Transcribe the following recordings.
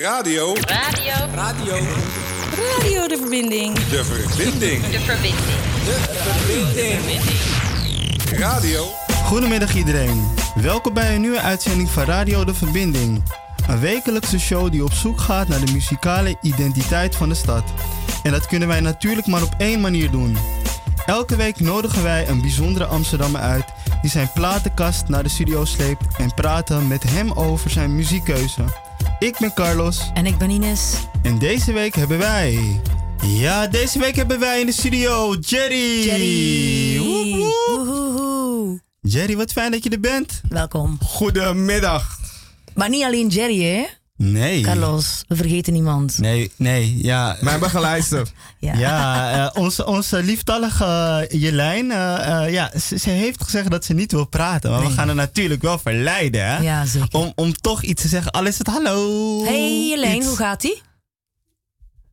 Radio. Radio. Radio. Radio de verbinding. De verbinding. De verbinding. Radio. Goedemiddag iedereen. Welkom bij een nieuwe uitzending van Radio De Verbinding. Een wekelijkse show die op zoek gaat naar de muzikale identiteit van de stad. En dat kunnen wij natuurlijk maar op één manier doen. Elke week nodigen wij een bijzondere Amsterdammer uit die zijn platenkast naar de studio sleept en praten met hem over zijn muziekkeuze. Ik ben Carlos En ik ben Ines. en deze week hebben wij. Ja, deze week hebben wij in de studio Jerry. Jerry. Woep, woep. Woehoehoe. Jerry, wat fijn dat je er bent. Welkom. Goedemiddag. Maar niet alleen Jerry, hè? Nee. Carlos, we vergeten niemand. Nee, nee, ja. Mijn begeleider. Ja. Ja, eh, onze, onze lieftallige eh, Jelijn, eh, ja, ze, ze heeft gezegd dat ze niet wil praten. Maar we gaan haar natuurlijk wel verleiden, hè? Ja, zeker. Om, om toch iets te zeggen. Al is het hallo. Hey Jelijn, iets. hoe gaat ie?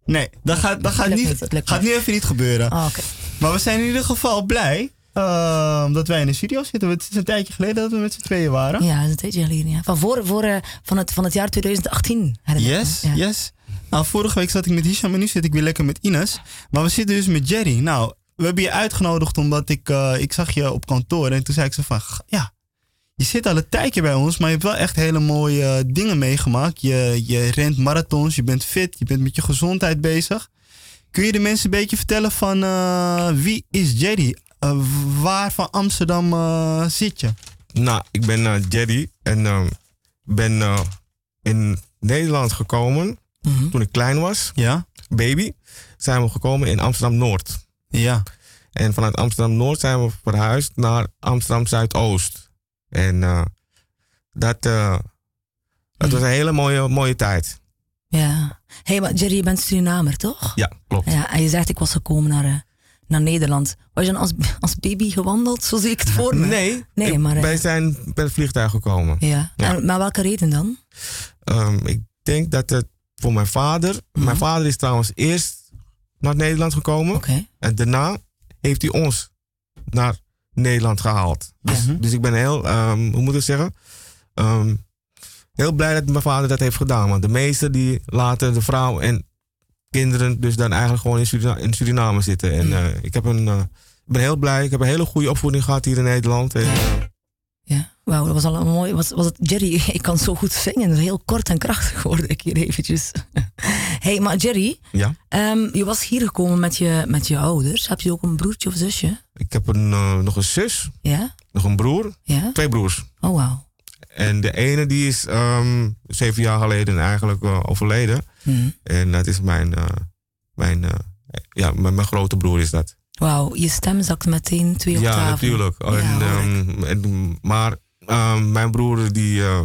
Nee, dat gaat, dat gaat, niet, gaat niet. nu even niet gebeuren. Oh, Oké. Maar we zijn in ieder geval blij eh, dat wij in de studio zitten. Het is een tijdje geleden dat we met z'n tweeën waren. Ja, dat is een tijdje geleden. Ja. Van, voor, voor, eh, van, het, van het jaar 2018. herinner ik me. Yes, Ja. yes. Nou, vorige week zat ik met Hisham en nu zit ik weer lekker met Ines. Maar we zitten dus met Jerry. Nou, we hebben je uitgenodigd omdat ik, eh, ik zag je op kantoor. En toen zei ik zo van, "G- ja, je zit al een tijdje bij ons, maar je hebt wel echt hele mooie dingen meegemaakt. Je, je rent marathons, je bent fit, je bent met je gezondheid bezig. Kun je de mensen een beetje vertellen van eh, wie is Jerry? Eh, waar van Amsterdam eh, zit je? Nou, ik ben eh, Jerry en eh, ben eh, in Nederland gekomen Mhm. toen ik klein was, Ja? baby. Zijn we gekomen in Amsterdam Noord. Ja. En vanuit Amsterdam Noord zijn we verhuisd naar Amsterdam Zuidoost. En eh, dat, eh, dat was een hele mooie, mooie tijd. Ja. hey, maar Jerry, je bent Surinamer, toch? Ja, klopt. Ja, en je zegt ik was gekomen naar, eh, naar Nederland. Was je dan als, als baby gewandeld? Zo zie ik het voor me. Nee, Nee, ik- maar, eh, wij zijn per vliegtuig gekomen. Ja. Ja. En, maar welke reden dan? Ehm, ik denk dat het voor mijn vader. Mhm. Mijn vader is trouwens eerst naar Nederland gekomen. En daarna heeft hij ons naar Nederland gehaald. Dus, Mhm. dus ik ben heel, ehm, hoe moet ik zeggen? Ehm, heel blij dat mijn vader dat heeft gedaan. Want de meesten die laten de vrouw en kinderen dus dan eigenlijk gewoon in, Surina- in Suriname zitten. En Mhm. eh, ik heb een, eh, ben heel blij. Ik heb een hele goede opvoeding gehad hier in Nederland. En, eh, Ja, wauw, dat was al een mooi. Was, was het Jerry? Ik kan zo goed zingen. Heel kort en krachtig hoorde ik hier eventjes. hey, maar Jerry, ja, ehm, je was hier gekomen met je, met je ouders. Heb je ook een broertje of zusje? ik heb een, nog een zus, Ja? nog een broer, Ja? twee broers. Oh, wauw. En de ene die is ehm, zeven jaar geleden eigenlijk eh, overleden. Hm. En dat is mijn, eh, mijn, eh, ja, mijn, mijn grote broer is dat. Wauw, je stem zakt meteen twee Ja, octaven. natuurlijk. Ja, en, ik. ehm, en, maar ehm, mijn broer, die, eh,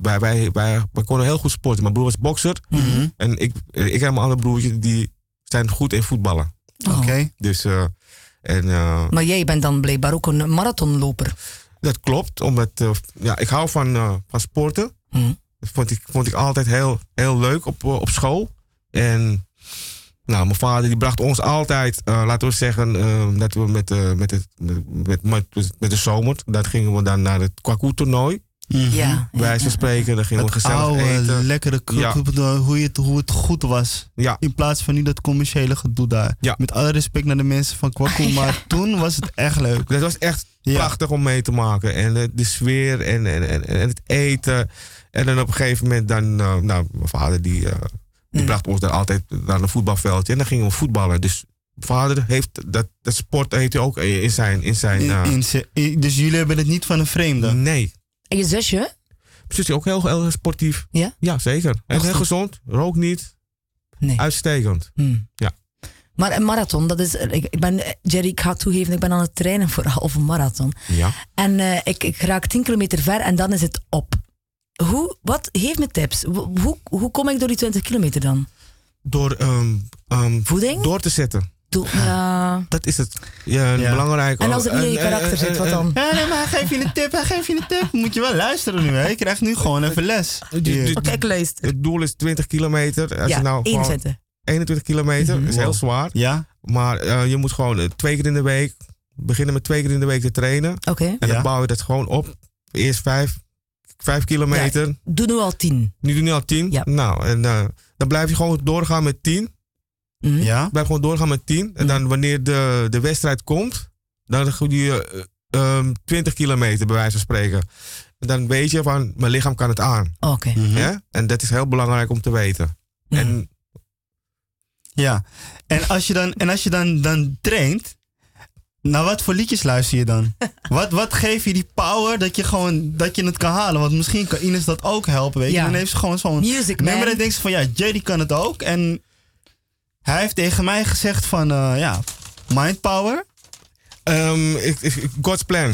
wij, wij, wij, wij konden heel goed sporten. Mijn broer was bokser. Mhm. En ik, ik en mijn andere broertje, die zijn goed in voetballen. Oh. Oké. Dus, eh, en, eh, Maar jij bent dan blijkbaar ook een marathonloper. Dat klopt. Omdat, eh, ja, ik hou van, eh, van sporten. Hm. Dat vond ik, vond ik altijd heel, heel leuk op, eh, op school. En nou, mijn vader die bracht ons altijd, laten we zeggen, dat we met, eh, met, het, met, met, met de zomer, dat gingen we dan naar het Kwaku-toernooi. Mhm. Ja. Bij wijze van spreken, dan gingen we Het gezellig oude, eten. lekkere Ja. hoe, je het, hoe het goed was. Ja, In plaats van nu dat commerciële gedoe daar. Ja. Met alle respect naar de mensen van Kwaku, maar toen was het echt leuk. dat was echt Ja. prachtig om mee te maken. En eh, de sfeer en, en, en, en het eten. En dan op een gegeven moment dan, eh, nou, mijn vader die, eh, die Mm. bracht ons dan altijd naar een voetbalveldje. En dan gingen we voetballen. Dus vader heeft dat, dat sport heeft hij ook in zijn... In zijn In, eh, in ze- in- dus jullie hebben het niet van een vreemde. nee. En je zusje? Zus is ook heel, heel sportief. Ja? Ja, zeker. En Ach, heel zo. gezond. Rook niet. Nee. Uitstekend. Hm. Ja. Maar een marathon, dat is. Ik, ben, Jerry, ik ga toegeven, ik ben aan het trainen voor een halve marathon. Ja. En eh, ik, ik raak 10 kilometer ver en dan is het op. Hoe, wat, geef me tips. Hoe, hoe, hoe kom ik door die 20 kilometer dan? Door, ehm, ehm, Voeding? door te zetten. Doe, ja. Dat is het. Ja, Ja. belangrijk. En als het niet in je en- karakter en- zit, wat dan? Ja, nee, maar hij geeft je een tip, hij geeft je een tip. Moet je wel luisteren nu, hè. Je krijgt nu gewoon even les. Oké, ik luister. Het doel is 20 kilometer. Als Ja, je nou gewoon 21. 21 kilometer, Mhm. is heel Wow. zwaar. Ja? Maar eh, je moet gewoon eh, twee keer in de week, beginnen met twee keer in de week te trainen. Oké. En Ja. dan bouw je dat gewoon op. Eerst vijf vijf kilometer. Doe nu al tien. Nu doe je al tien. Ja. Nou, en eh, dan blijf je gewoon doorgaan met tien. Mhm. Ja? Blijf gewoon doorgaan met tien. En dan wanneer de, de wedstrijd komt, dan doe je eh, ehm, 20 kilometer bij wijze van spreken. En dan weet je van, mijn lichaam kan het aan. Oké. Mhm. hè? En dat is heel belangrijk om te weten. Mhm. En Ja. En als je dan, en als je dan, dan traint, naar wat voor liedjes luister je dan? wat, wat geeft je die power dat je gewoon dat je het kan halen? Want misschien kan Ines dat ook helpen, weet je. Ja. Dan heeft ze gewoon zo'n Music nummer en denkt ze van ja, Jerry kan het ook. En hij heeft tegen mij gezegd van eh, ja, mind power. ehm, ik, ik- God's plan.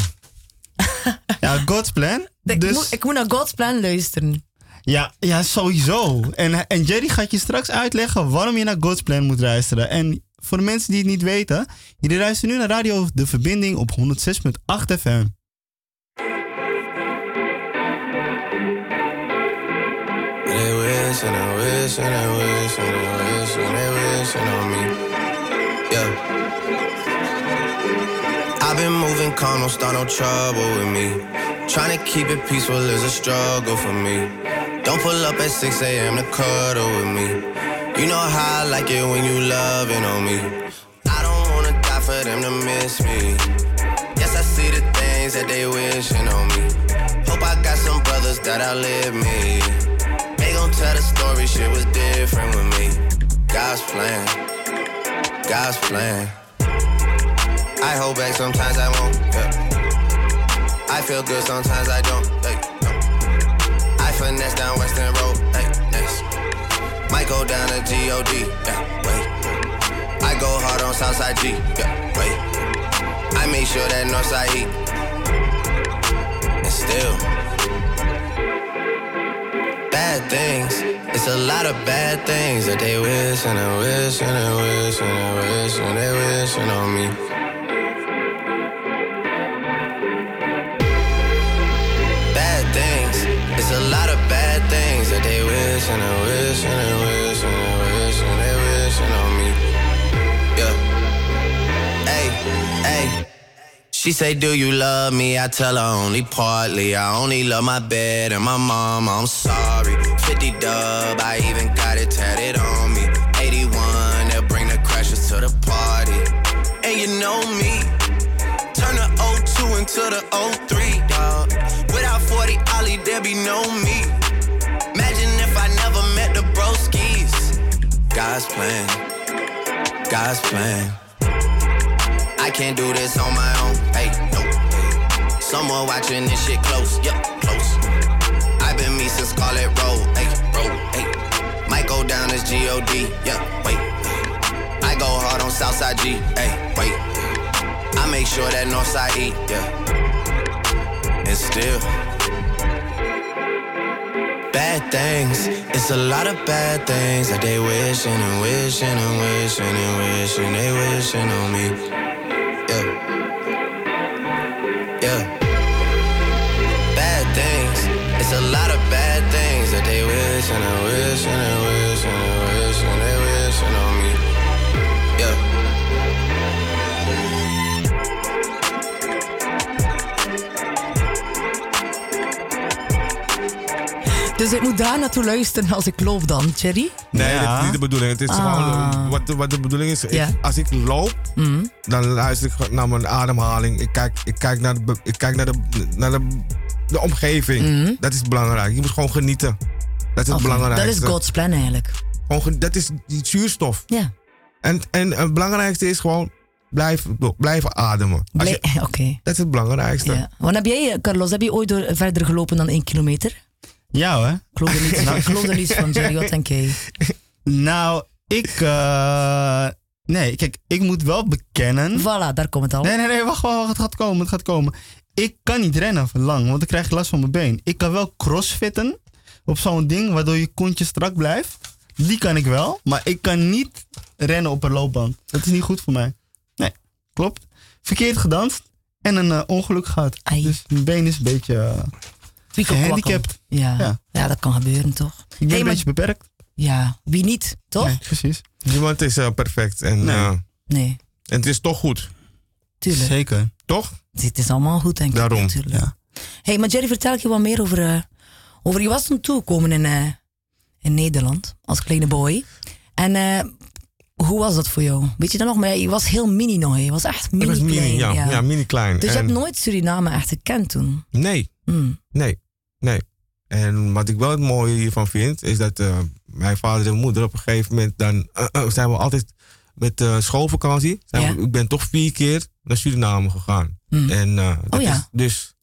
Ja, God's plan. Ik, Dus moet, ik moet naar God's plan luisteren. ja, ja, sowieso. En, en Jerry gaat je straks uitleggen waarom je naar God's plan moet luisteren. En voor de mensen die het niet weten, jullie luisteren nu naar Radio De Verbinding op 106.8 FM. They wish and they wish and they wish and they wish and they on me. Yeah. I've been moving calm, don't start no trouble with me. Trying to keep it peaceful is a struggle for me. Don't pull up at 6 a.m. to cuddle with me. You know how I like it when you loving on me. I don't wanna die for them to miss me. Yes, I see the things that they wishing on me. Hope I got some brothers that outlive me. They gon' tell the story, shit was different with me. God's plan, God's plan. I hold back, sometimes I won't. Yeah. I feel good, sometimes I don't. Hey, no. I finesse down Western Road. Hey, next. Might go down to God. Yeah, wait. I go hard on Southside G. Yeah, wait. I make sure that Northside eat. And still bad things. It's a lot of bad things that they wish and they wish and they wish and they wish and they wishing on me. She say, Do you love me? I tell her only partly. I only love my bed and my mom. I'm sorry. 50 dub, I even got it tatted on me. 81, they'll bring the crashes to the party. And you know me, turn the 02 into the 03, dog. Without 40 Ollie, there be no me. Imagine if I never met the broskies. God's plan, God's plan. Can't do this on my own. Hey, no. Someone watching this shit close. Yep, close. I've been me since Scarlet Road. Hey, road. Hey. Might go down as God. Yeah, wait. I go hard on Southside G. Hey, wait. I make sure that Northside E. Yeah. And still. Bad things, it's a lot of bad things that they wishing and wishing and wishing and wishing they wishing on me. Dus ik moet daar naartoe luisteren als ik loop dan, Cherry? Nee, Ja. dat is niet de bedoeling. Het is Ah. gewoon, eh, wat, de, wat de bedoeling is, ik- als ik loop, Mhm. dan luister ik naar mijn ademhaling. Ik kijk, ik kijk naar, de, ik kijk naar, de, naar de, de omgeving. Mhm. Dat is belangrijk. Je moet gewoon genieten. Dat is het belangrijkste. Dat is God's plan eigenlijk. Gewoon dat is die zuurstof. Ja. En, en het belangrijkste is gewoon blijven, blijven ademen. Als je- Blij- Oké. dat is het belangrijkste. Ja. Want heb jij, eh, Carlos, heb je ooit door, verder gelopen dan één kilometer? Ja hoor. Geloof er niets, ik geloof er niets van, Jerry. Wat denk jij? Nou, ik. eh, nee, kijk, ik moet wel bekennen. Voilà, daar komt het al. Nee, nee, nee, wacht, wacht, wacht, het gaat komen, het gaat komen. Ik kan niet rennen voor lang, want dan krijg ik last van mijn been. Ik kan wel crossfitten op zo'n ding, waardoor je kontje strak blijft. Die kan ik wel, maar ik kan niet rennen op een loopband. Dat is niet goed voor mij. Nee, klopt. Verkeerd gedanst en een eh, ongeluk gehad. Ai. Dus mijn been is een beetje eh, Twikkelkwakkel. gehandicapt. Ja. Ja. Ja. dat kan gebeuren toch? Ik ben Hey, een beetje beperkt. Ja, wie niet, toch? Nee, precies. Niemand is eh, perfect. En, Nee. eh, Nee, en het is toch goed. tuurlijk. Zeker. Toch? Het is allemaal goed, denk ik. Daarom, Natuurlijk. ja. hey, maar Jerry, vertel ik je wat meer over, eh, over, je was toen toegekomen in, eh, in Nederland als kleine boy. En eh, hoe was dat voor jou? Weet je dan nog? Maar je was heel mini nog. Je was echt mini was mini, klein. ja, ja. mini klein. Dus je hebt nooit Suriname echt gekend toen? Nee, Hmm. nee, nee. En wat ik wel het mooie hiervan vind, is dat eh, mijn vader en moeder op een gegeven moment dan eh, eh, zijn we altijd met eh, schoolvakantie. Zijn Ja. we- ik ben toch vier keer naar Suriname gegaan. Hmm. En eh, dat Oh ja. is dus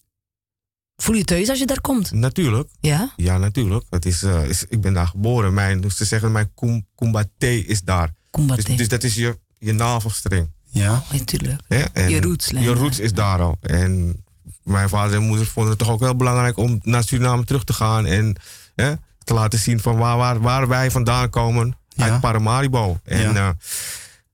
Voel je thuis als je daar komt? natuurlijk, Ja? ja natuurlijk. Het is, eh, is, ik ben daar geboren. Mijn, dus ze zeggen mijn kum, kumbate is daar. Dus, Kumbate. dus dat is je, je navelstreng. Ja. Oh, natuurlijk. Je roots Je roots is daar al. En mijn vader en moeder vonden het toch ook wel belangrijk om naar Suriname terug te gaan. En hè, te laten zien van waar, waar, waar wij vandaan komen. Ja. Uit Paramaribo. En, Ja.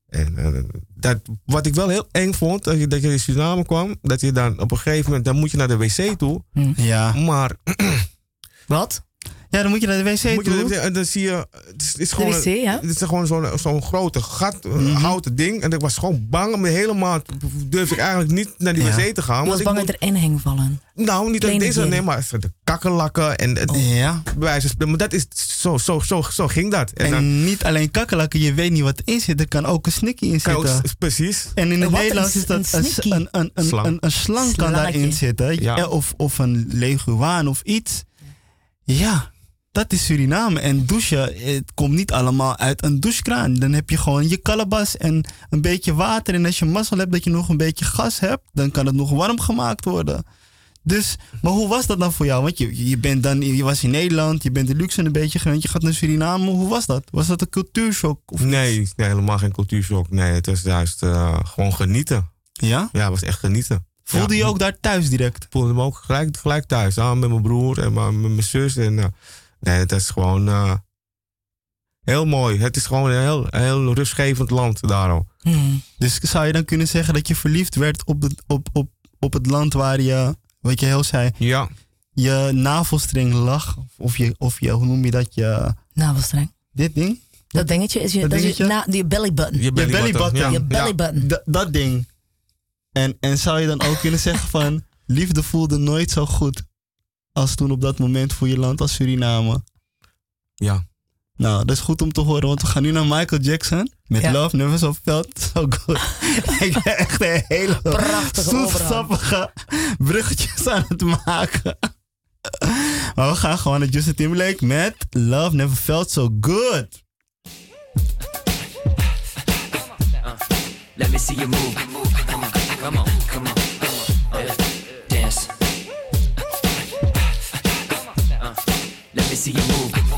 eh, en eh, dat, wat ik wel heel eng vond, dat je, dat je in Suriname kwam. Dat je dan op een gegeven moment, dan moet je naar de wc toe. Ja. Maar Wat? Ja, dan moet je naar de wc moet je, toe. en dan zie je, het is, het is De gewoon, wc, ja? het is gewoon zo'n zo'n grote gat, een Mhm. houten ding. En ik was gewoon bang om de hele maand, durfde ik eigenlijk niet naar die Ja. wc te gaan. Je was want ik bang dat er in ging vallen. Nou, niet alleen deze, nee, maar de kakkerlakken en het Ja. van spreken. Maar dat is zo, zo, zo, zo ging dat. En, En dan niet alleen kakkelakken, je weet niet wat erin zit. Er kan ook een snikkie in je ook, zitten. precies. En in het Nederlands is dat een een, een, een, een, Slang. een, een slang kan daarin zitten. Ja. Ja, Of, of een leguaan of iets. Ja, dat is Suriname. En douchen, het komt niet allemaal uit een douchekraan. Dan heb je gewoon je kalabas en een beetje water. En als je mazzel hebt dat je nog een beetje gas hebt, dan kan het nog warm gemaakt worden. Dus, maar hoe was dat dan voor jou? Want je, je, bent dan, je was in Nederland, je bent de luxe een beetje gewend, je gaat naar Suriname. Hoe was dat? Was dat een cultuurshock? Of Nee, nee, helemaal geen cultuurshock. Nee, het was juist eh, gewoon genieten. Ja? Ja, het was echt genieten. Voelde Ja, je ook daar thuis direct? Ik voelde me ook gelijk, gelijk thuis. Samen met mijn broer en mijn- met mijn zus. En, eh, nee, het is gewoon eh, heel mooi. Het is gewoon een heel, heel rustgevend land daar al. Hmm. Dus zou je dan kunnen zeggen dat je verliefd werd op het, op, op, op het land waar je, wat je heel zei, Ja, je navelstreng lag? Of je, of je hoe noem je dat, je, Navelstreng. dit ding? Dat dingetje is je, Dat dat is je, na, die belly button. je belly belly button. Ja, Je belly button. Dat ding. En, en zou je dan ook kunnen zeggen van, liefde voelde nooit zo goed als toen op dat moment voor je land als Suriname? ja. Nou, dat is goed om te horen, want we gaan nu naar Michael Jackson. Met Ja. Love Never So Felt So Good. Ik ben echt een hele Prachtige zoetsappige bruggetjes aan het maken. Maar we gaan gewoon naar Justin Timberlake met Love Never Felt So Good. Let me see you move. Come on, come on, come on. Uh. See you move.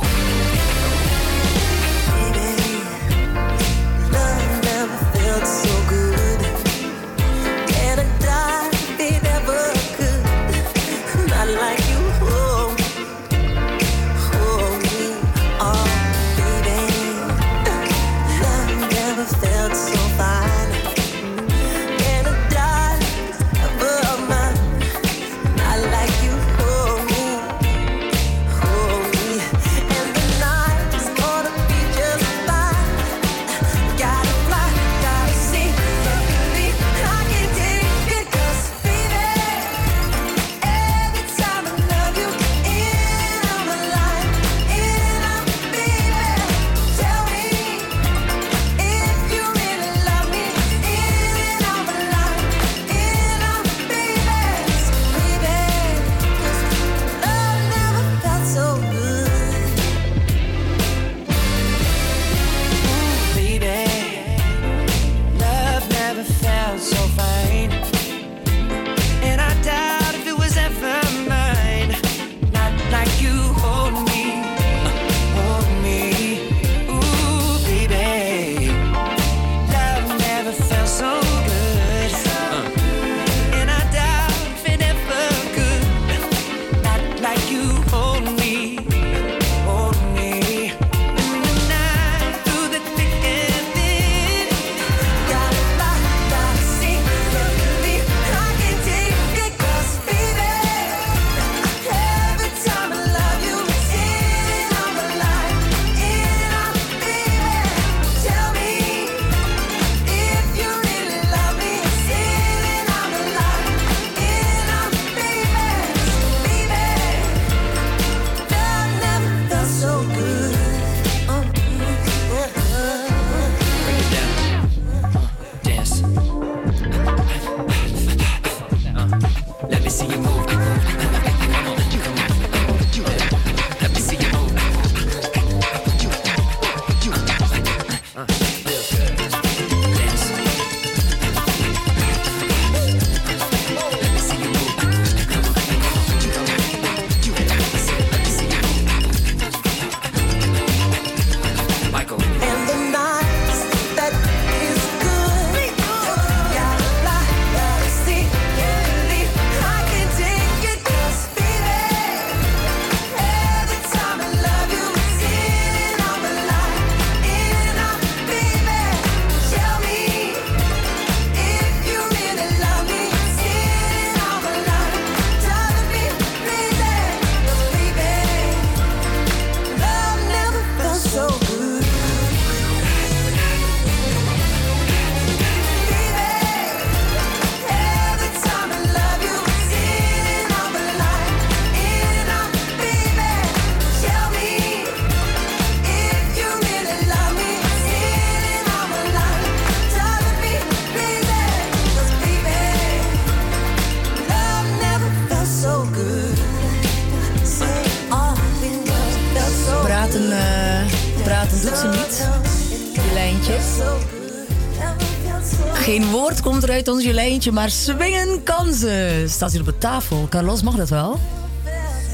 Uit ons Jolijntje, maar swingen kan ze. Staat hier op de tafel. Carlos, mag dat wel?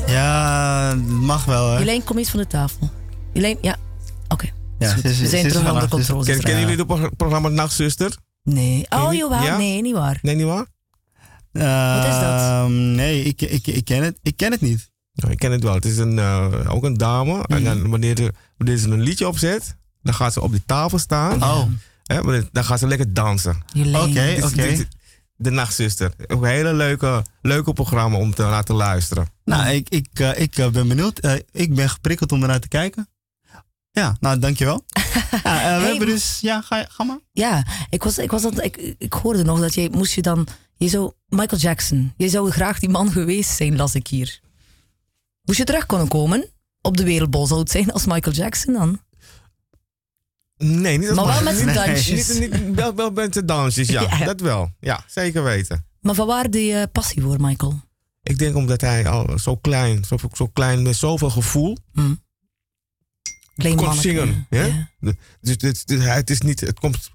Ja, mag wel, hè? Jolijn, kom eens van de tafel. Jolijn, ja. Oké. Ja, ze we ze zijn terug onder dus- controle. Ken, kennen jullie het pro- programma Nachtzuster? Nee. Oh, jawel. ja? Nee, niet waar. Nee, niet waar? Wat is dat? Ehm, Nee, ik, ik, ik, ken het, ik ken het niet. Nou, ik ken het wel. Het is een, eh, ook een dame. En dan, wanneer, de, wanneer ze een liedje opzet, dan gaat ze op die tafel staan. Oh, Hè, dan gaat ze lekker dansen. Oké, oké. De Nachtzuster. Ook een hele leuke, leuke programma om te laten luisteren. Nou, ik, ik, eh, ik eh, ben benieuwd. Eh, ik ben geprikkeld om ernaar te kijken. Ja, nou, dankjewel. ja, we Hey, hebben dus... Ja, ga, ga maar. Ja, ik, was, ik, was dat, ik, ik hoorde nog dat je moest je dan... Je zou, Michael Jackson, je zou graag die man geweest zijn, las ik hier. Moest je terug kunnen komen op de wereldbol, zou het zijn als Michael Jackson dan? Nee, niet als Maar wel met Nee. dansjes. Niet, niet, wel, wel met de dansjes, ja, Ja. Dat wel. Ja, zeker weten. Maar van waar die eh, passie voor, Michael? Ik denk omdat hij al zo klein, zo, zo klein met zoveel gevoel Hm. Klein kon zingen. Ja? Ja. Dus dit, dit- hij- het, is niet, het komt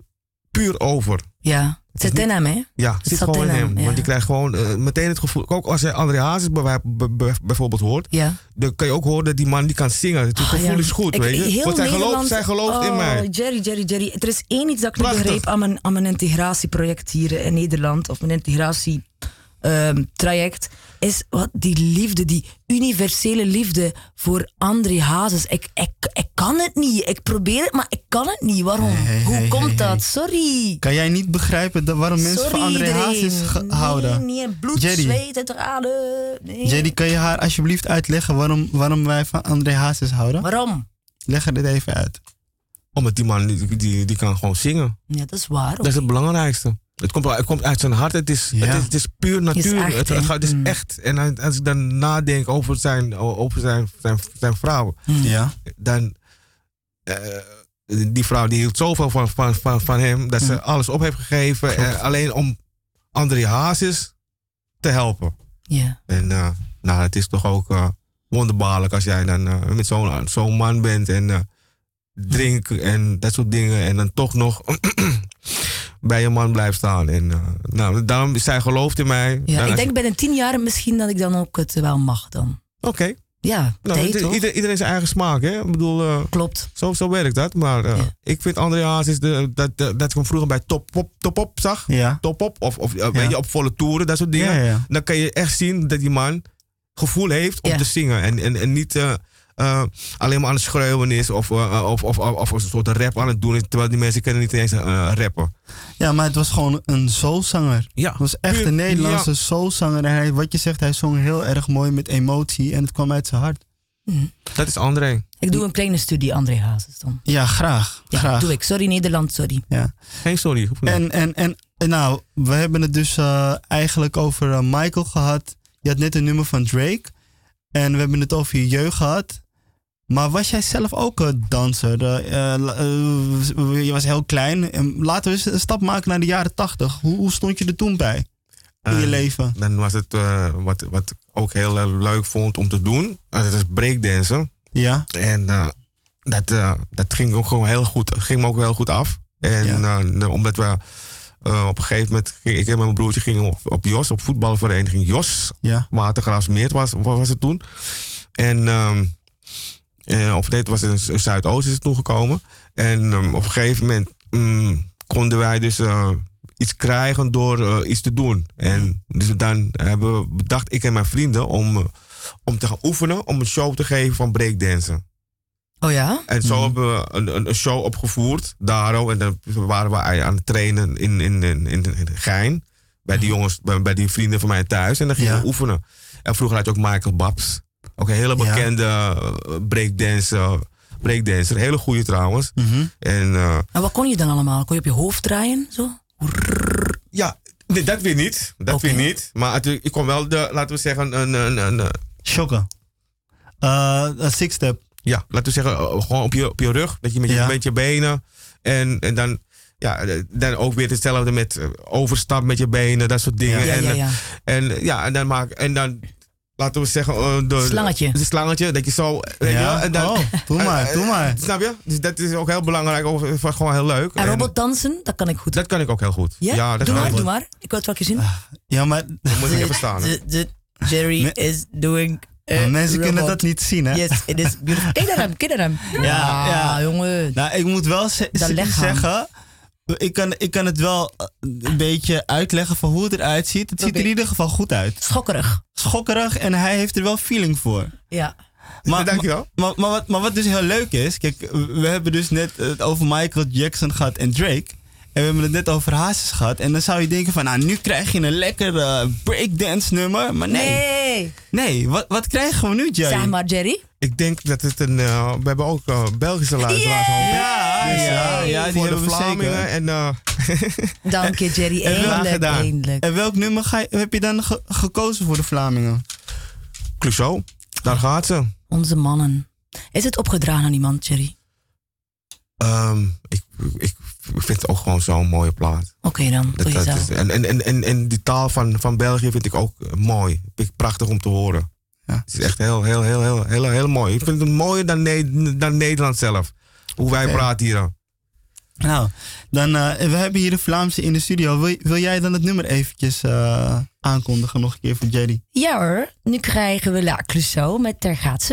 puur over. ja. Het zit in hem, hè? Ja, het zit gewoon in hem. hem, ja. Want je krijgt gewoon eh, meteen het gevoel. Ook als je André Hazes bij- bij- bij- bijvoorbeeld hoort, Ja. dan kan je ook horen dat die man die kan zingen. Het Ah, gevoel ja. is goed, Ik- weet je. Want zij gelooft, zij gelooft in Oh, mij. Jerry, Jerry, Jerry. Er is één iets dat ik niet begreep aan mijn, aan mijn integratieproject hier in Nederland. Of mijn integratietraject. is wat die liefde, die universele liefde voor André Hazes. Ik, ik, ik kan het niet. Ik probeer het, maar ik kan het niet. Waarom? Hey, Hoe hey, komt hey, dat? Sorry. Kan jij niet begrijpen dat, waarom mensen Sorry van André iedereen. Hazes ge- nee, houden? Nee, bloed, Jerry. zweet en tranen. Nee. Jerry, kan je haar alsjeblieft uitleggen waarom, waarom wij van André Hazes houden? Waarom? Leg er dit even uit. Omdat die man, die, die, die kan gewoon zingen. Ja, dat is waar. Dat is het belangrijkste. Het komt, het komt uit zijn hart. Het is, Ja. het is, het is puur natuur. echt, het, gaat- het is Mm. echt. En als ik dan nadenk over zijn, over zijn, zijn, zijn vrouw, Ja. dan. eh, die vrouw die hield zoveel van, van, van, van hem dat ze alles op heeft gegeven. eh, alleen om André Hazes te helpen. Ja. En eh, nou, het is toch ook wonderbaarlijk als jij dan met zo'n zo'n man bent en drinken en dat soort dingen. En dan toch nog bij je man blijft staan. En uh, nou, daarom, zij gelooft in mij. Ja, Dan ik denk binnen tien jaar misschien dat ik dan ook het wel mag dan. je- Oké, Ja, nou, ieder, iedereen zijn eigen smaak, hè? Ik bedoel, uh, Klopt. zo, zo werkt dat. Maar uh, Ja. ik vind André Hazes, de, dat, dat, dat ik hem vroeger bij Top Op, top op zag. Ja. Top Op, of, of weet je, op volle toeren, dat soort dingen. Ja, ja. dan kan je echt zien dat die man gevoel heeft om Ja. te zingen. En, en, en niet uh, uh, alleen maar aan het schreeuwen is of, uh, of, of, of, of een soort rap aan het doen is. Terwijl die mensen kunnen niet eens uh, rappen. Ja, maar het was gewoon een soulzanger. Ja, Het was echt een Nederlandse Ja. soulzanger. En hij, wat je zegt, hij zong heel erg mooi met emotie. En het kwam uit zijn hart. Dat is André. Ik doe een kleine studie André Hazes dan. Ja, graag. Ja, graag. doe ik. Sorry Nederland, sorry. Ja. Geen sorry. En, en, en, nou, we hebben het dus eh, eigenlijk over eh, Michael gehad. Je had net een nummer van Drake. En we hebben het over je jeugd gehad. Maar was jij zelf ook een danser? Eh, eh, eh, je was heel klein. En laten we eens een stap maken naar de jaren tachtig. Hoe, hoe stond je er toen bij? In je leven? Dan was het wat, wat ik ook heel leuk vond om te doen. Dat is breakdansen. Ja. En dat, dat ging ook gewoon heel goed. Ging me ook heel goed af. En ja. omdat we uh, op een gegeven moment, ging, ik en mijn broertje gingen op, op Jos, op voetbalvereniging Jos. Ja. Watergraafsmeert was, was het toen. En um, uh, of dit was in Zuidoost is het toen gekomen. En um, op een gegeven moment um, konden wij dus uh, iets krijgen door uh, iets te doen. En dus dan hebben we bedacht, ik en mijn vrienden, om, om te gaan oefenen, om een show te geven van breakdansen. Oh ja? En zo mm. hebben we een, een, show opgevoerd, daarom. En dan waren we aan het trainen in, in, in, in, in Gein. Bij die jongens, bij, bij, die vrienden van mij thuis. En dan gingen ja. we oefenen. En vroeger had je ook Michael Babs. Ook een hele bekende ja. breakdancer. Breakdancer. Hele goede trouwens. Mm -hmm. en, uh, en wat kon je dan allemaal? Kon je op je hoofd draaien? Zo? Ja, nee, dat weer niet. Dat okay. weer niet. Maar het, ik kon wel de, laten we zeggen, een... een, een, een Shocken. Uh, een six-step. Ja, laten we zeggen, gewoon op je, op je rug. Dat je met je, ja. met je benen. En, en dan, ja, dan ook weer hetzelfde met overstap met je benen, dat soort dingen. Ja, en, ja, en ja, en dan maak en dan. laten we zeggen, eh, de, Slangetje. De slangetje, dat je zo, weet je wel, Ja? en dan- Oh, doe maar, eh, doe eh, maar. Snap je? Dus dat is ook heel belangrijk, eh, gewoon heel leuk. En En robotdansen, dat kan ik goed. dat kan ik ook heel goed. Ja? dat doe maar, doe maar. Ik wil het wel zien. Ja, maar Dat moet ik even staan. Jerry is doing maar mensen kunnen dat niet zien, hè? Yes, it is beautiful. Kijk naar hem, kijk naar hem. Ja, ja. jongen. Nou, ik moet wel zeggen. Ik kan, ik kan het wel eh, een beetje uitleggen van hoe het eruit ziet. Het ziet er in ieder geval goed uit. Schokkerig. Schokkerig en hij heeft er wel feeling voor. Ja. Maar, Dankjewel. Maar, maar, wat, maar wat dus heel leuk is, kijk, we hebben dus net het over Michael Jackson gehad en Drake. En we hebben het net over Hazes gehad. En dan zou je denken van, nou, nu krijg je een lekker eh, breakdance nummer. Maar nee, nee. Nee. wat, wat krijgen we nu, Jerry? Zeg maar, Jerry. Ik denk dat het een. eh, we hebben ook eh, Belgische luisteraars. ik. Ja, Dus, ja, ja, die voor de hebben we Vlamingen zeker. en eh, Dank je, Jerry. En wel Eindelijk, gedaan. eindelijk. En welk nummer ga je, heb je dan ge- gekozen voor de Vlamingen? Clouseau. Daar gaat ze. Onze mannen. Is het opgedragen aan iemand, Jerry? Ehm, ik, ik vind het ook gewoon zo'n mooie plaat. Oké dan, Dat, doe dat is, en, en, en, en, en die taal van, van België vind ik ook eh, mooi. Vind ik prachtig om te horen. Ja. Het is echt heel, heel, heel, heel, heel, heel mooi. Ik vind het mooier dan, Ne- dan Nederland zelf. Hoe wij praten hier. Nou, dan, eh, we hebben hier de Vlaamse in de studio. Wil, wil jij dan het nummer eventjes eh, aankondigen nog een keer voor Jerry? Ja hoor, nu krijgen we La Clouseau met Daar gaat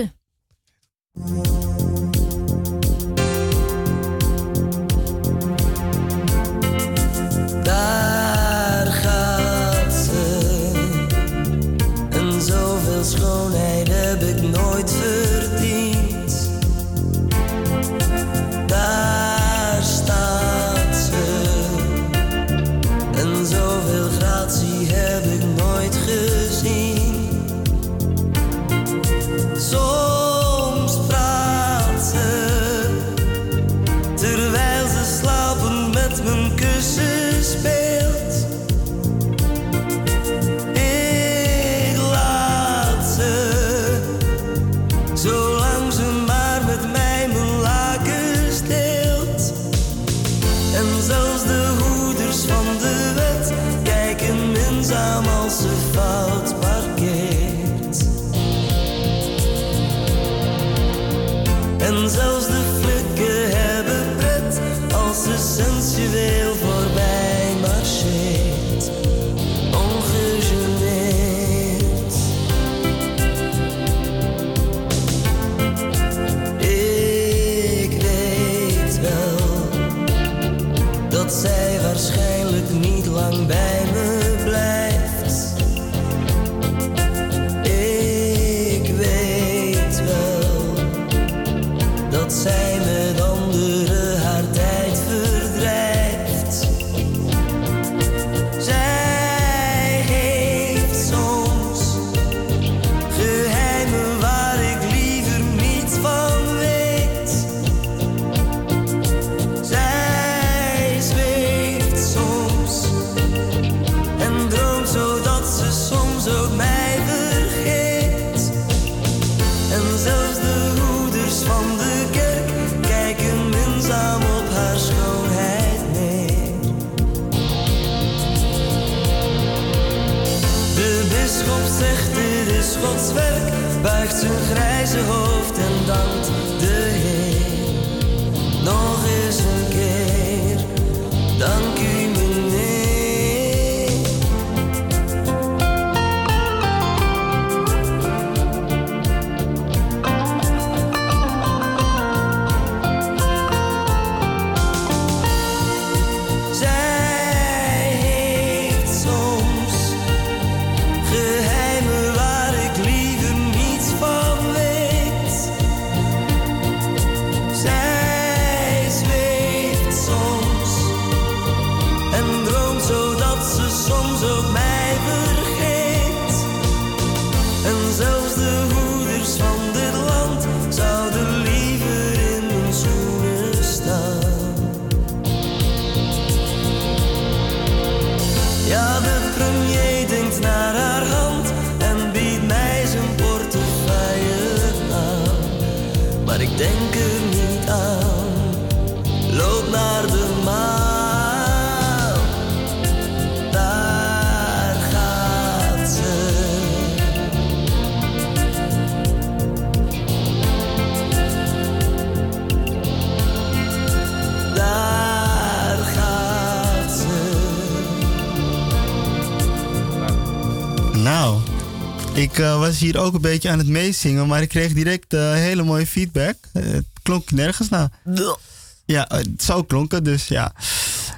buigt zijn grijze hoofd en dankt Ik eh, was hier ook een beetje aan het meezingen, maar ik kreeg direct eh, hele mooie feedback. Eh, het klonk nergens naar. Ja, het zou klonken, dus ja.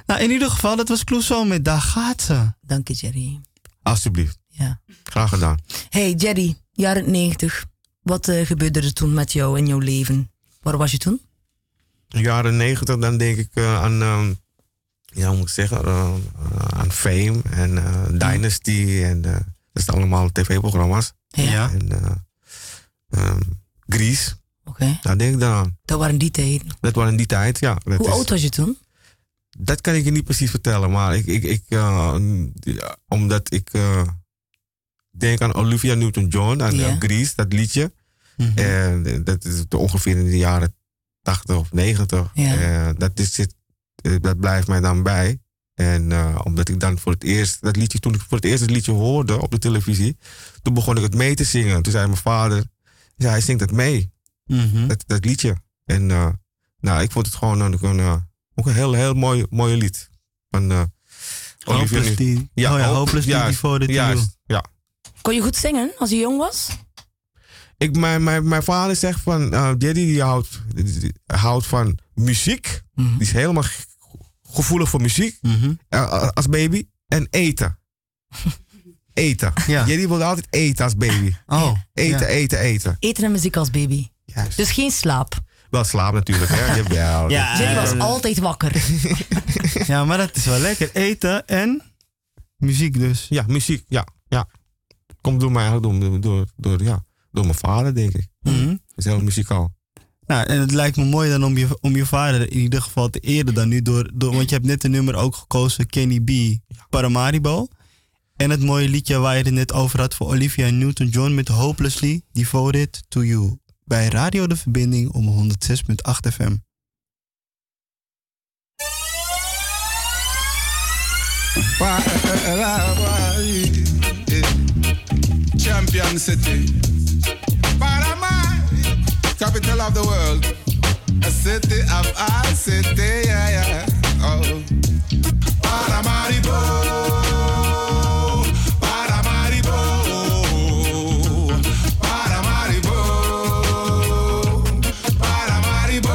Nou, in ieder geval, dat was Clouseau met Daar gaat ze. Dank je, Jerry. Alsjeblieft. Ja. Graag gedaan. Hey, Jerry, jaren 90. Wat gebeurde er toen met jou in jouw leven? Waar was je toen? Jaren negentig, dan denk ik eh, aan, ehm, ja, hoe moet ik zeggen, aan Fame en eh, Dynasty en eh, dat zijn allemaal tv-programma's. Ja. En Grease, Oké. daar denk ik dan aan. Dat waren die tijden. Dat was in die tijd, ja. Dat Hoe is- oud was je toen? Dat kan ik je niet precies vertellen, maar ik, ik, ik, eh, omdat ik eh, denk aan Olivia Newton-John, eh, Grease, dat liedje. Mhm. En dat is ongeveer in de jaren 80 of 90. Ja. Eh, dat, is, dat blijft mij dan bij. En eh, omdat ik dan voor het eerst, dat liedje, toen ik voor het eerst het liedje hoorde op de televisie, toen begon ik het mee te zingen. Toen zei mijn vader, ja, hij zingt het mee, Mhm. dat, dat liedje. En eh, nou, ik vond het gewoon een, een, eh, ook een heel, heel mooi, mooi lied. Van, eh, Olivia Hopeless die, ja, oh ja, hoop- Hopeless die to you. Juist, ja. Kon je goed zingen als je jong was? Ik, mijn, mijn, mijn vader zegt van, eh Daddy die houdt, die- die houdt van muziek. Mhm. Die is helemaal gevoelig voor muziek Mhm. eh, als baby. En eten. eten. Ja. Daddy wilde altijd eten als baby. Oh, Eten, ja. eten, eten. Eten en muziek als baby. Juist. Dus geen slaap. Wel slaap natuurlijk, hè? Jawel. Ja, Jerry was eh, altijd wakker. Ja, maar dat is wel lekker. Eten en muziek dus. Ja, muziek, ja. ja. Komt door mij eigenlijk, door, door, door, ja, door mijn vader, denk ik. Dat is heel muzikaal. Nou, en het lijkt me mooi dan om je, om je vader in ieder geval te eren dan nu door, door want je hebt net een nummer ook gekozen, Kenny B, Paramaribo. En het mooie liedje waar je het net over had voor Olivia Newton-John met Hopelessly Devoted to You. Bij Radio De Verbinding om 106.8 FM. Champion City. Capital of the world. A city of our city, yeah, yeah. Oh. Paramaribo. Paramaribo. Paramaribo. Paramaribo.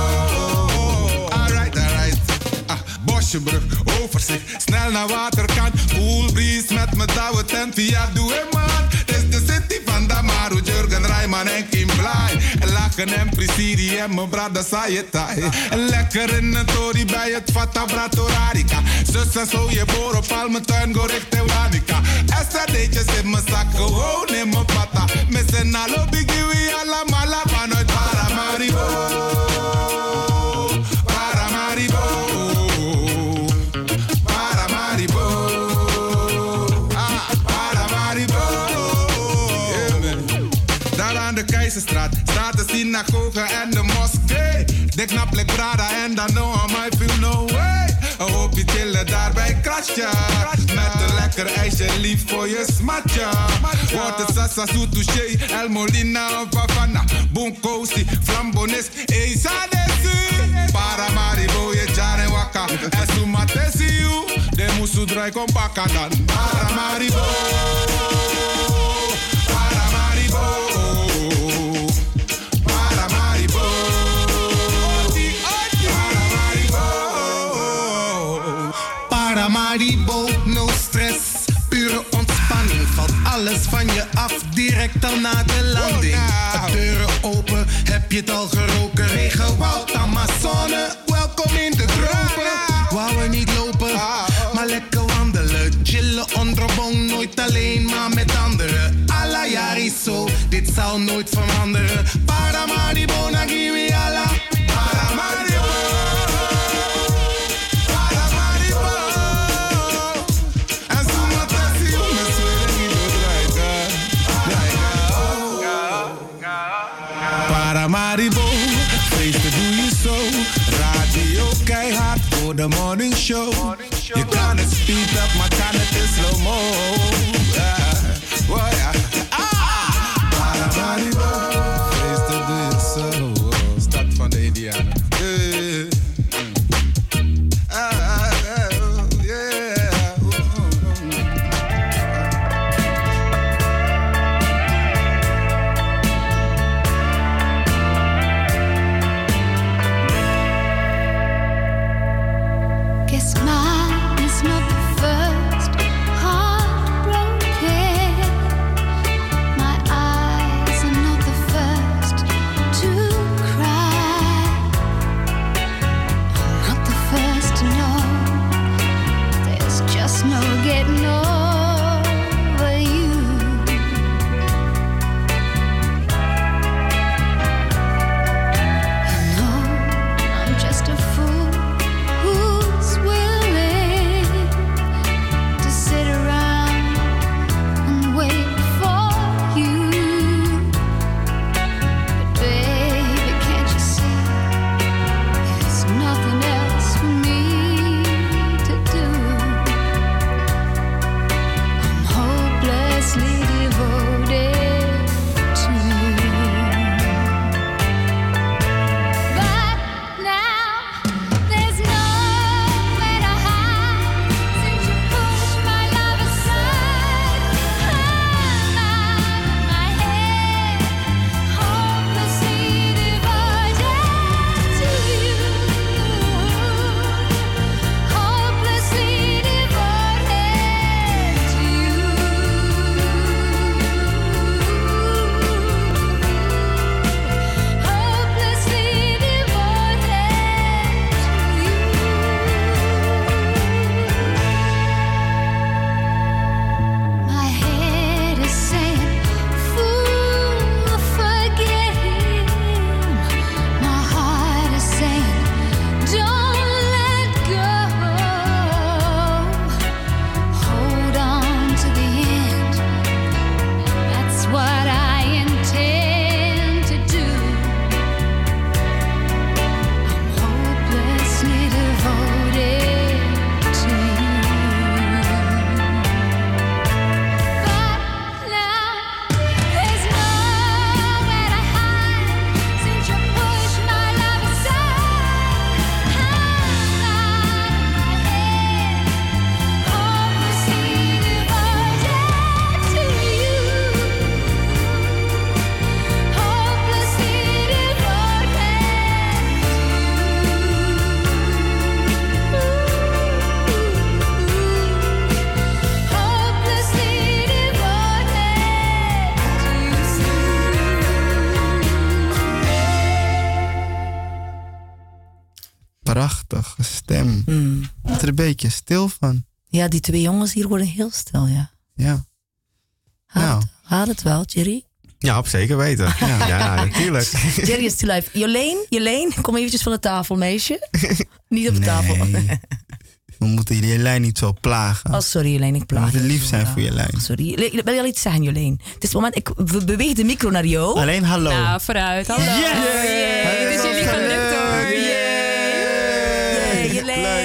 Alright, alright. Ah, Bosjebrug, overzicht, snel naar waterkant. Cool breeze met mijn tent via Doe man. Dit is de city van Damaru, Jurgen Rijman en Kim Blij. En lachen en Prisiri en mijn brada Sayetai. Lekker in een tori bij het Fata Bratorarica. Zus en zo je boor op al mijn tuin, go richting Wanica. SRD'tjes in mijn zak, gewoon in mijn pata. Missen alle biggie, alla mala Paramaribo. Paramaribo. Synagoge en de moskee. De knap like Prada en dan no I might feel no way. Een hoopje chillen daar bij Krasja. Met een lekker ijsje lief voor je smatja. Wordt het sasa su touché, El Molina of Havana. Bunkosi, Flambonis, Eza Desi. Paramaribo, je jaren waka. En sumatesi you, de musu draai kom. Paramaribo. Paramaribo. Af, direct al na de landing. De deuren open, heb je het al geroken? Regenwoud, Amazone, welkom in de tropen. Wou we niet lopen, maar lekker wandelen. Chillen onder boom, nooit alleen, maar met anderen. Alla jari zo, dit zal nooit veranderen. Paramaribo, nagiri alla. Paramaribo. Keihard voor de morning show. Je kan het speed up, maar kan het in slow mo. Stil van. Ja, die twee jongens hier worden heel stil, ja. Ja. Haat, Nou. het, het wel, Jerry? Ja, op zeker weten. Ja, natuurlijk. Jerry is te lijf. Jolene, Jolene, kom eventjes van de tafel, meisje. Niet op de tafel. We moeten jullie lijn niet zo plagen. Oh, sorry Jolene, ik We plaag moeten je. lief zijn voor je lijn. Sorry. Le- Wil je al iets zeggen, Jolene? Het is het moment, ik we bewegen de micro naar jou. Alleen hallo. Nou, vooruit. Hallo. Yes! Het is jullie gelukt hoor.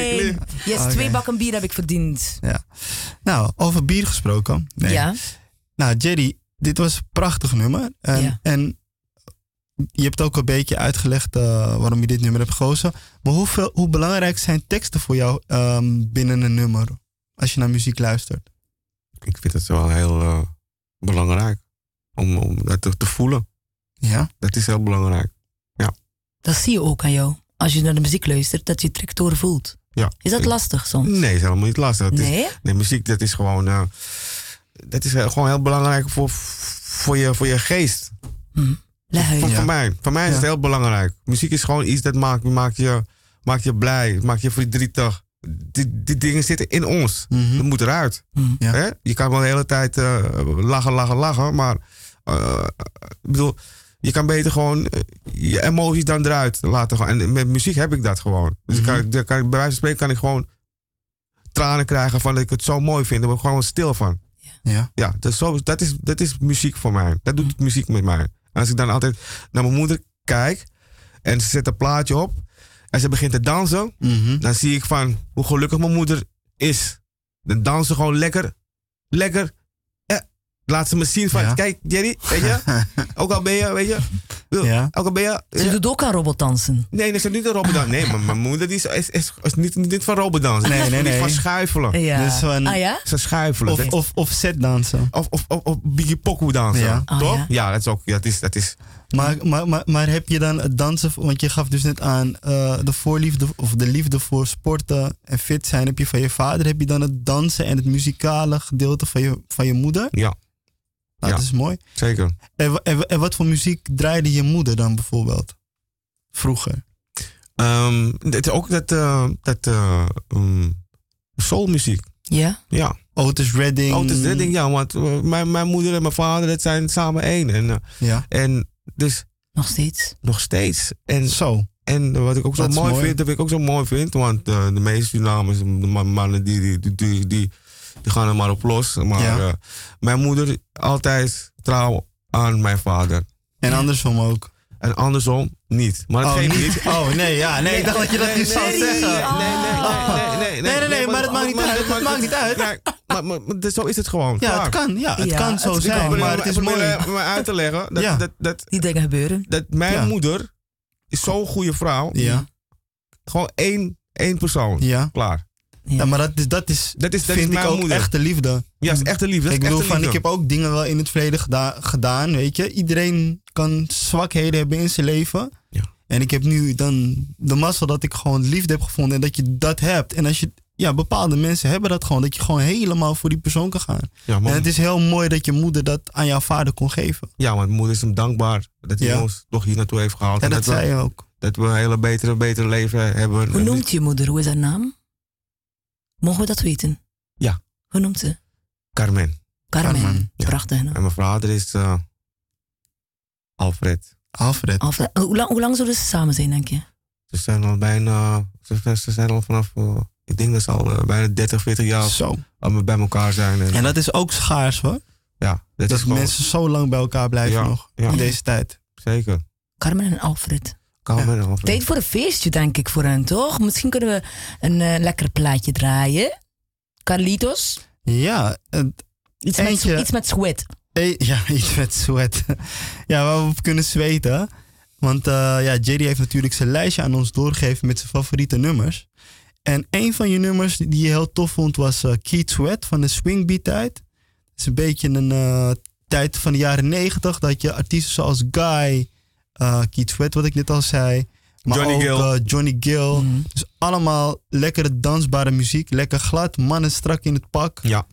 Jolene. Yes, twee bakken bier heb ik verdiend. Ja. Nou, over bier gesproken. Nee. Ja. Nou, Jerry, dit was een prachtig nummer. En, Ja. en je hebt ook een beetje uitgelegd eh, waarom je dit nummer hebt gekozen. Maar hoeveel, hoe belangrijk zijn teksten voor jou ehm, binnen een nummer? Als je naar muziek luistert. Ik vind het wel heel eh, belangrijk om, om dat te, te voelen. Ja? Dat is heel belangrijk. Dat zie je ook aan jou. Als je naar de muziek luistert, dat je het direct doorvoelt. Ja. Is dat lastig soms? Nee, is helemaal niet lastig. Het is- Nee? nee, muziek, dat is gewoon, eh, dat is eh, gewoon heel belangrijk voor, voor, je, voor je geest. Leg Voor, voor mij, voor mij is Ja. het heel belangrijk. Muziek is gewoon iets dat maakt, maakt, je, maakt je blij, maakt je verdrietig. Die, die dingen zitten in ons. Mhm. Dat moet eruit. Ja. Hè? Je kan wel de hele tijd eh, lachen, lachen, lachen. Maar eh, ik bedoel, je kan beter gewoon eh, je emoties dan eruit laten gaan. En met muziek heb ik dat gewoon. Dus Mhm. kan, ik- kan, ik- bij wijze van spreken kan ik gewoon tranen krijgen van dat ik het zo mooi vind. Daar word ik gewoon stil van. Ja. Ja, dat is, zo, dat, is, dat is muziek voor mij. Dat doet muziek met mij. En als ik dan altijd naar mijn moeder kijk en ze zet een plaatje op en ze begint te dansen, Mhm. dan zie ik van hoe gelukkig mijn moeder is. Dan dansen gewoon lekker, lekker. Laat ze me zien van, Ja. kijk Jerry, weet je, ook al ben je, weet je, Ja. Elke ben je... Ze doet ook aan robotdansen. Nee, dat is niet een robotdans. Nee, maar mijn moeder die is, is, is, is niet, niet van robotdansen. Nee, nee, Die is nee. van schuifelen. Ja. Dus van- ah ja? Ze schuifelen. Of, of, of setdansen. of, of, of, of Biggie Poku dansen. Ja. Oh, Toch? ja. Ja. dat is ook. Dat is, dat is, Maar, maar, maar, maar heb je dan het dansen, want je gaf dus net aan eh, de voorliefde of de liefde voor sporten en fit zijn heb je van je vader. Heb je dan het dansen en het muzikale gedeelte van je, van je moeder? ja, Nou, Ja. Dat is mooi. zeker. En, en, en wat voor muziek draaide je moeder dan bijvoorbeeld? Vroeger. Ehm, het is ook dat, eh dat eh, um, soulmuziek. Ja? Ja. Otis Redding. Oh, het is dit ding, ja, want mijn, mijn moeder en mijn vader, dat zijn samen één. En, Ja. en dus Nog steeds. nog steeds. En, Zo. en wat ik ook zo mooi, mooi. vind, dat ik ook zo mooi vind, want eh, de meeste Surinamers, de ma- mannen, die, die, die, die, die, die gaan er maar op los. Maar Ja. eh, mijn moeder altijd trouw aan mijn vader. En andersom ook. En andersom niet. Maar dat Oh, geeft niet? niet. Oh, nee, ja. Nee, ik dacht dat je dat nu zou zeggen. Nee, nee, nee, nee, nee, Nee, nee, nee, maar het maakt niet uit, het maakt niet uit. Maar, maar, maar zo is het gewoon. Ja, Klaar. het kan. Ja, het Ja, kan het zo zijn. Maar het is mooi. me uit te leggen dat, Ja. dat, dat, Die dingen gebeuren. dat mijn Ja. moeder is zo'n goede vrouw. Ja, Gewoon één, één persoon. ja. Klaar. ja, maar dat is, dat is, Dat is, dat vind is ik mijn ook moeder. echte liefde. Ja, is echte liefde. Dat ik bedoel, van, ik heb ook dingen wel in het verleden geda- gedaan, weet je. Iedereen kan zwakheden hebben in zijn leven. Ja. En ik heb nu dan de mazzel dat ik gewoon liefde heb gevonden en dat je dat hebt. En als je, ja, bepaalde mensen hebben dat gewoon, dat je gewoon helemaal voor die persoon kan gaan. Ja, En man. het is heel mooi dat je moeder dat aan jouw vader kon geven. ja, want mijn moeder is hem dankbaar dat hij Ja. ons toch hier naartoe heeft gehaald. En dat zei je ook. dat we een hele betere, betere leven hebben. Hoe noemt je moeder? Hoe is haar naam? Mogen we dat weten? Ja. Hoe noemt ze? Carmen. Carmen. Carmen, ja. Prachtig. naam. En mijn vader is eh, Alfred. Alfred. Alfred. Hoe lang, hoe lang zullen ze samen zijn, denk je? Ze zijn al bijna, ze, ze zijn al vanaf, eh, ik denk dat ze al eh, bijna 30, 40 jaar Zo. al bij elkaar zijn. En, En dat is ook schaars hoor. ja, dat, Dat is gewoon, mensen zo lang bij elkaar blijven Ja, nog. ja. In deze tijd. zeker. Carmen en Alfred. Carmen en Alfred. Tijd voor een feestje, denk ik, voor hen, toch? Misschien kunnen we een eh, lekker plaatje draaien. Carlitos. Ja, Iets, met, Eentje. iets met sweat. Eh, Ja, iets met sweat. Ja, waar we op kunnen zweten. Want eh ja, JD heeft natuurlijk zijn lijstje aan ons doorgegeven met zijn favoriete nummers. En een van je nummers die je heel tof vond was eh Keith Sweat van de Swing Beat tijd. Het is een beetje een eh, tijd van de jaren negentig dat je artiesten zoals Guy, eh Keith Sweat wat ik net al zei, maar Johnny ook Gill. eh, Johnny Gill. Mhm. Dus allemaal lekkere dansbare muziek, lekker glad, mannen strak in het pak. Ja,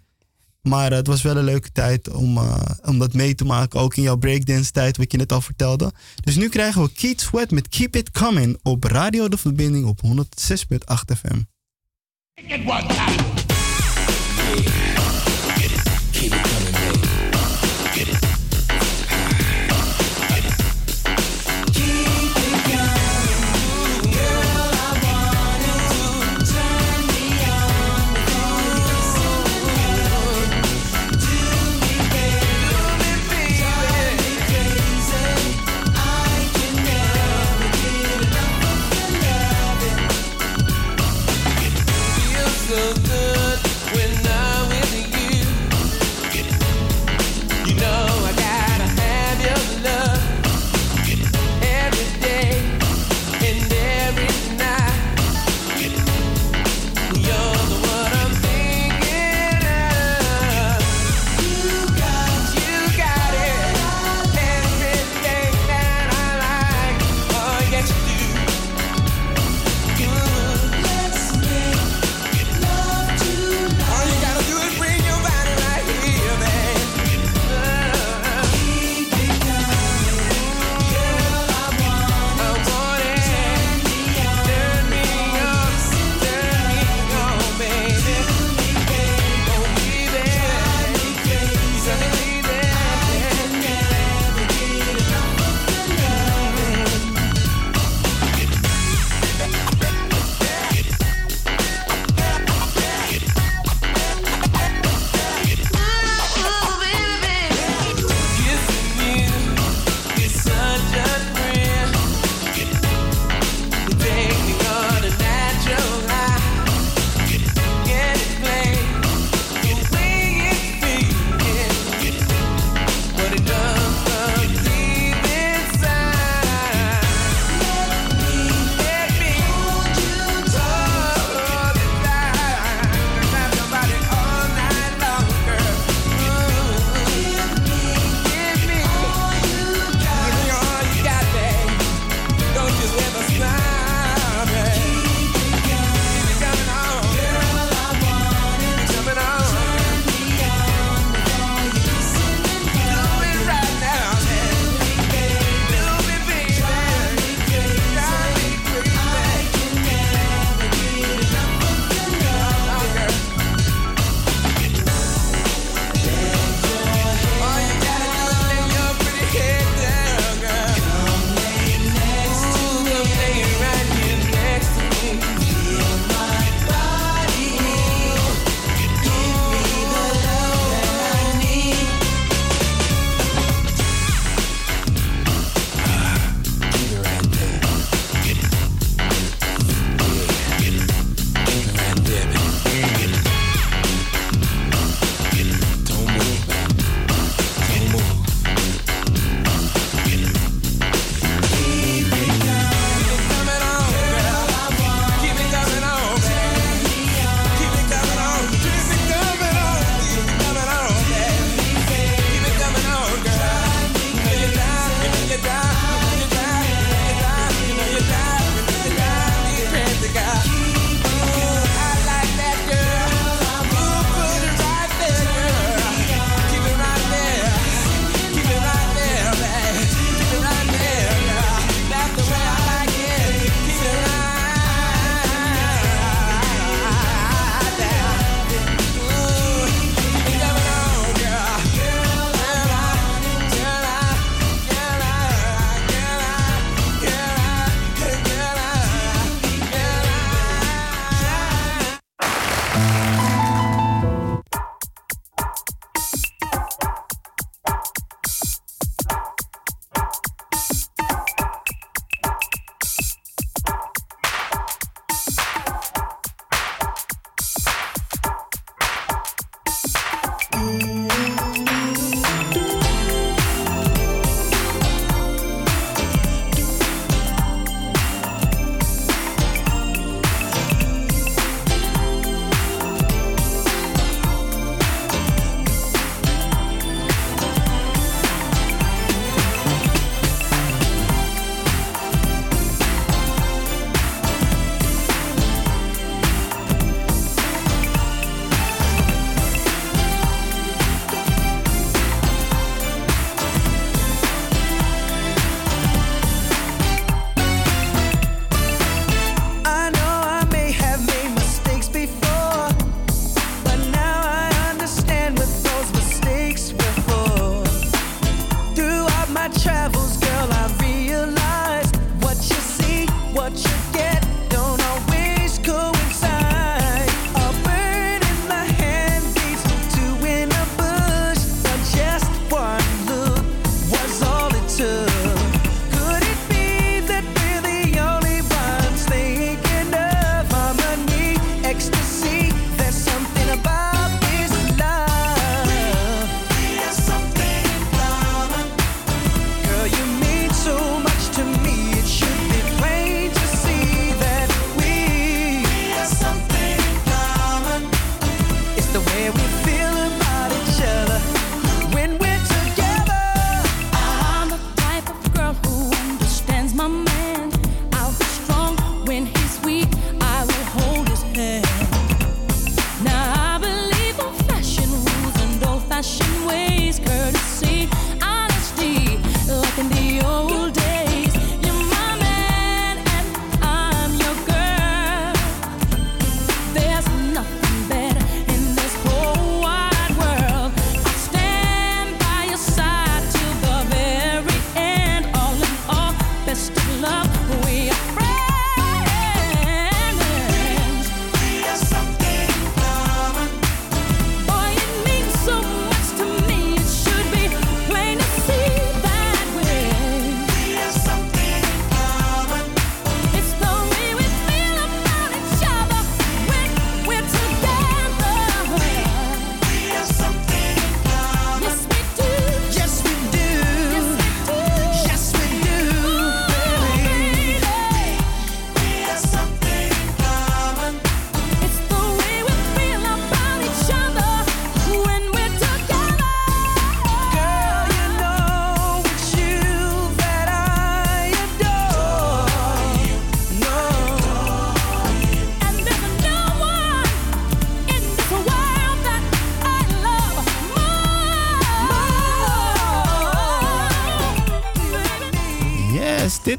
Maar eh, het was wel een leuke tijd om, eh, om dat mee te maken. Ook in jouw breakdance tijd, wat je net al vertelde. Dus nu krijgen we Keith Sweat met Keep It Coming op Radio De Verbinding op 106.8 FM.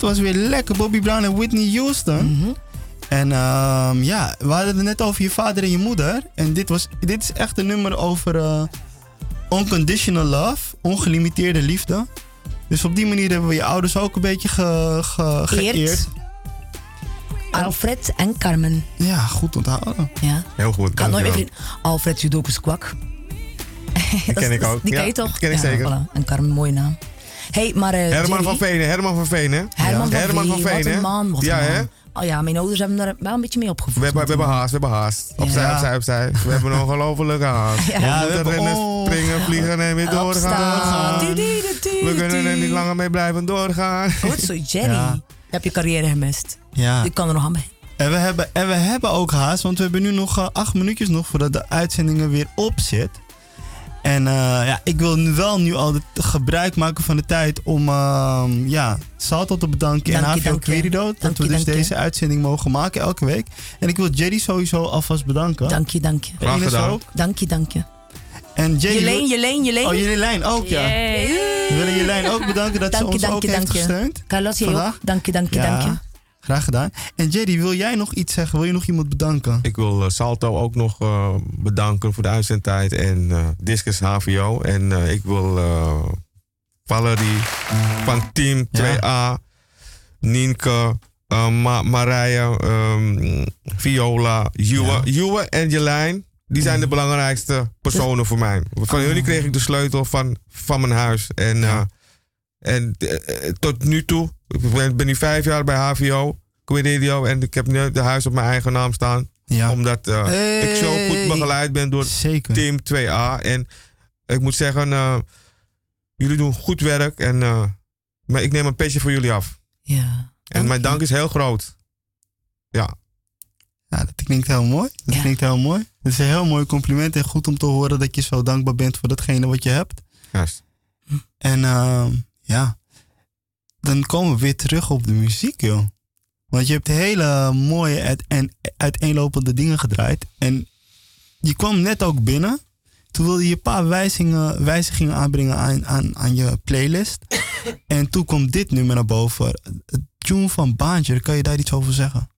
Dit was weer lekker. Bobby Brown en Whitney Houston. En ehm, ja, we hadden het net over je vader en je moeder. En dit, was, dit is echt een nummer over eh, unconditional love. Ongelimiteerde liefde. Dus op die manier hebben we je ouders ook een beetje ge, ge, Geëerd. geëerd. Alfred en Carmen. Ja, goed onthouden. Ja. Heel goed. Had nooit meer Alfred Judokus Kwak. Die ken ik ook. Die ken Ja, je toch? ken ik Ja, zeker. voilà. En Carmen, mooie naam. Hey, maar eh, Herman Jerry- van Veen? Herman van Veen, hè? Herman van Herman Veen, van Veen, wat hè? een man, wat ja, een hè? man. Oh ja, mijn ouders hebben daar wel een beetje mee opgevoed. We hebben, we hebben haast, we hebben haast. Opzij, Ja. opzij, opzij. We hebben een ongelofelijke haast. Ja. We Ja, we moeten hebben- rennen, oh. springen, vliegen en weer doorgaan. We kunnen er niet langer mee blijven doorgaan. Goed zo, Jerry. Ja. Je hebt je carrière gemist. Ja. Je kan er nog aan bij. En we, hebben, en we hebben ook haast, want we hebben nu nog eh, acht minuutjes nog voordat de uitzending er weer op zit. En eh, ja, ik wil nu wel nu al gebruik maken van de tijd om ehm, ja, Salto te bedanken en je, HVO je. Querido. Dat Dank we je, dus je. deze uitzending mogen maken elke week. En ik wil Jerry sowieso alvast bedanken. Dank je, dank je. En Ines ook. Dank je, dank je. En Jerry Jeleen, Jeleen, Jeleen. Oh, Jelijn ook, ja. We willen Jelijn ook bedanken dat Dank ze je, ons ook je, heeft je. gesteund. Carlos, jij ook. Dank je, dank je, Ja, dank je. Graag gedaan. En Jerry, wil jij nog iets zeggen? Wil je nog iemand bedanken? Ik wil eh, Salto ook nog eh, bedanken voor de uitzendtijd en eh Discus HVO. En ik wil Valerie van Team 2A, Nienke, Ma Marije, ehm, Viola, Juwe, Juwe en Jelijn. Die zijn de belangrijkste personen voor mij. Van jullie kreeg ik de sleutel van, van mijn huis. En, en tot nu toe, ik ben, ben nu vijf jaar bij HVO, Queridio. En ik heb nu de huis op mijn eigen naam staan. Ja. Omdat eh, ik zo goed begeleid ben door Team 2A. En ik moet zeggen, eh, jullie doen goed werk. En, eh, maar ik neem een petje voor jullie af. Ja. En mijn dank is heel groot. Ja. Ja, dat klinkt heel mooi. Dat klinkt heel mooi. Het is een heel mooi compliment en goed om te horen dat je zo dankbaar bent voor datgene wat je hebt. Juist. En ehm, ja, dan komen we weer terug op de muziek, joh. Want je hebt hele mooie uit- en uiteenlopende dingen gedraaid. En je kwam net ook binnen. Toen wilde je een paar wijzigingen, wijzigingen aanbrengen aan, aan, aan je playlist. en toen kwam dit nummer naar boven. Het tune van Baantje, kan je daar iets over zeggen?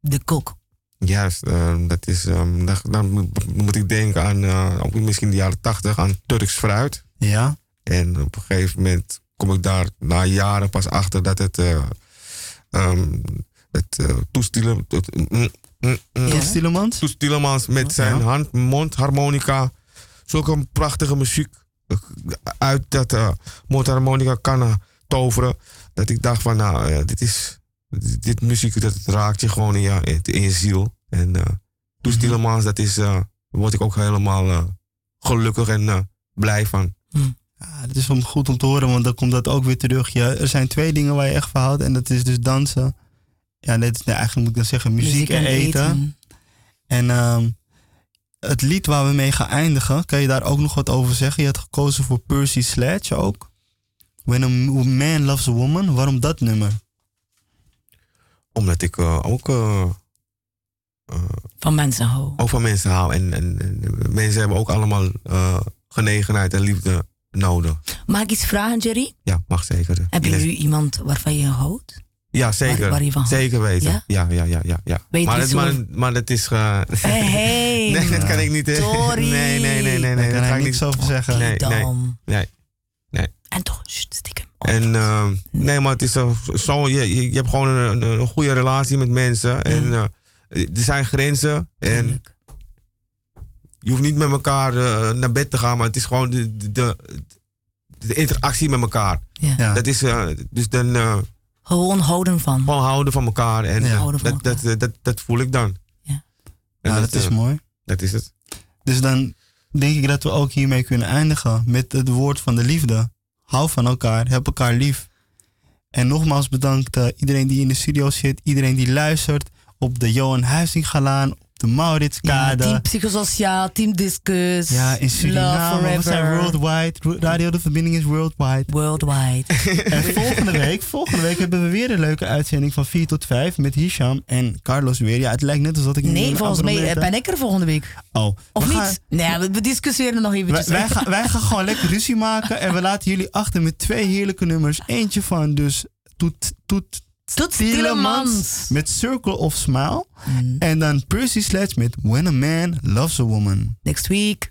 De kok. Juist, eh, dat is, ehm, dan, dan moet- ik denken aan, eh, misschien de jaren tachtig, aan Turks fruit. Ja. En op een gegeven moment kom ik daar na jaren pas achter dat het, eh ehm, het eh, toestielen, het, mm, mm, mm, met zijn hand, mondharmonica. Zulke prachtige muziek eh, uit dat eh, mondharmonica kan eh, toveren. Dat ik dacht van, nou, eh, dit is, dit, dit muziek, dat raakt je gewoon in je, in, je ziel. En eh Tielemans, dat is, eh, word ik ook helemaal eh, gelukkig en eh, blij van. Ja, het is om, goed om te horen, want dan komt dat ook weer terug. Ja, er zijn twee dingen waar je echt van houdt. En dat is dus dansen. Ja, net, nee, eigenlijk moet ik dan zeggen muziek, Muziek en en eten. eten. En ehm, het lied waar we mee gaan eindigen, kan je daar ook nog wat over zeggen? Je had gekozen voor Percy Sledge ook. When a Man Loves a Woman. Waarom dat nummer? Omdat ik eh, ook, eh, Van mensen hou. ook van mensen hou. En, en, en mensen hebben ook allemaal eh, genegenheid en liefde nodig. Mag ik iets vragen, Jerry? Ja, mag zeker. Heb je nu iemand waarvan je houdt? Ja, zeker. Waar- waar je van houdt? zeker weten. Ja? Ja, ja, ja, ja. maar, het, maar, zo- maar dat is. eh, hey. nee, dat kan ik niet. Sorry. Nee, nee, nee, nee. nee dat ga ik niks niet over zeggen. Nee, nee, dan. nee. nee. En toch, sst, stiekem. En eh, nee, maar het is zo, zo je, je, hebt gewoon een, een, een goede relatie met mensen. En eh, er zijn grenzen. En je hoeft niet met elkaar eh, naar bed te gaan, maar het is gewoon de, de, de, de interactie met elkaar. Ja. Ja. Dat is eh, dus dan eh, Gewoon houden van. gewoon houden van elkaar. En Ja. Houden van dat, dat, dat, dat, dat voel ik dan. Ja. Dat is mooi. Dat is het. Dus dan denk ik dat we ook hiermee kunnen eindigen met het woord van de liefde. Hou van elkaar, heb elkaar lief. En nogmaals bedankt iedereen die in de studio zit, iedereen die luistert op de Johan Huizingalaan, de Ja, Mauritskade. team psychosociaal, team discus. Ja, in Suriname. We zijn worldwide. Radio De Verbinding is worldwide. Worldwide. En volgende week, volgende week hebben we weer een leuke uitzending van 4 tot 5 met Hisham en Carlos weer. Ja, het lijkt net alsof ik... Nee, volgens mij eh, ben ik er volgende week. Oh. Of niet? gaan- nee, we, discussiëren nog wij, eventjes. wij, gaan, wij gaan gewoon lekker ruzie maken en we laten jullie achter met twee heerlijke nummers. Eentje van dus Toet, Toet, Toet Tielemans met Circle of Smile. En dan Percy Sledge met When a Man Loves a Woman. Next week.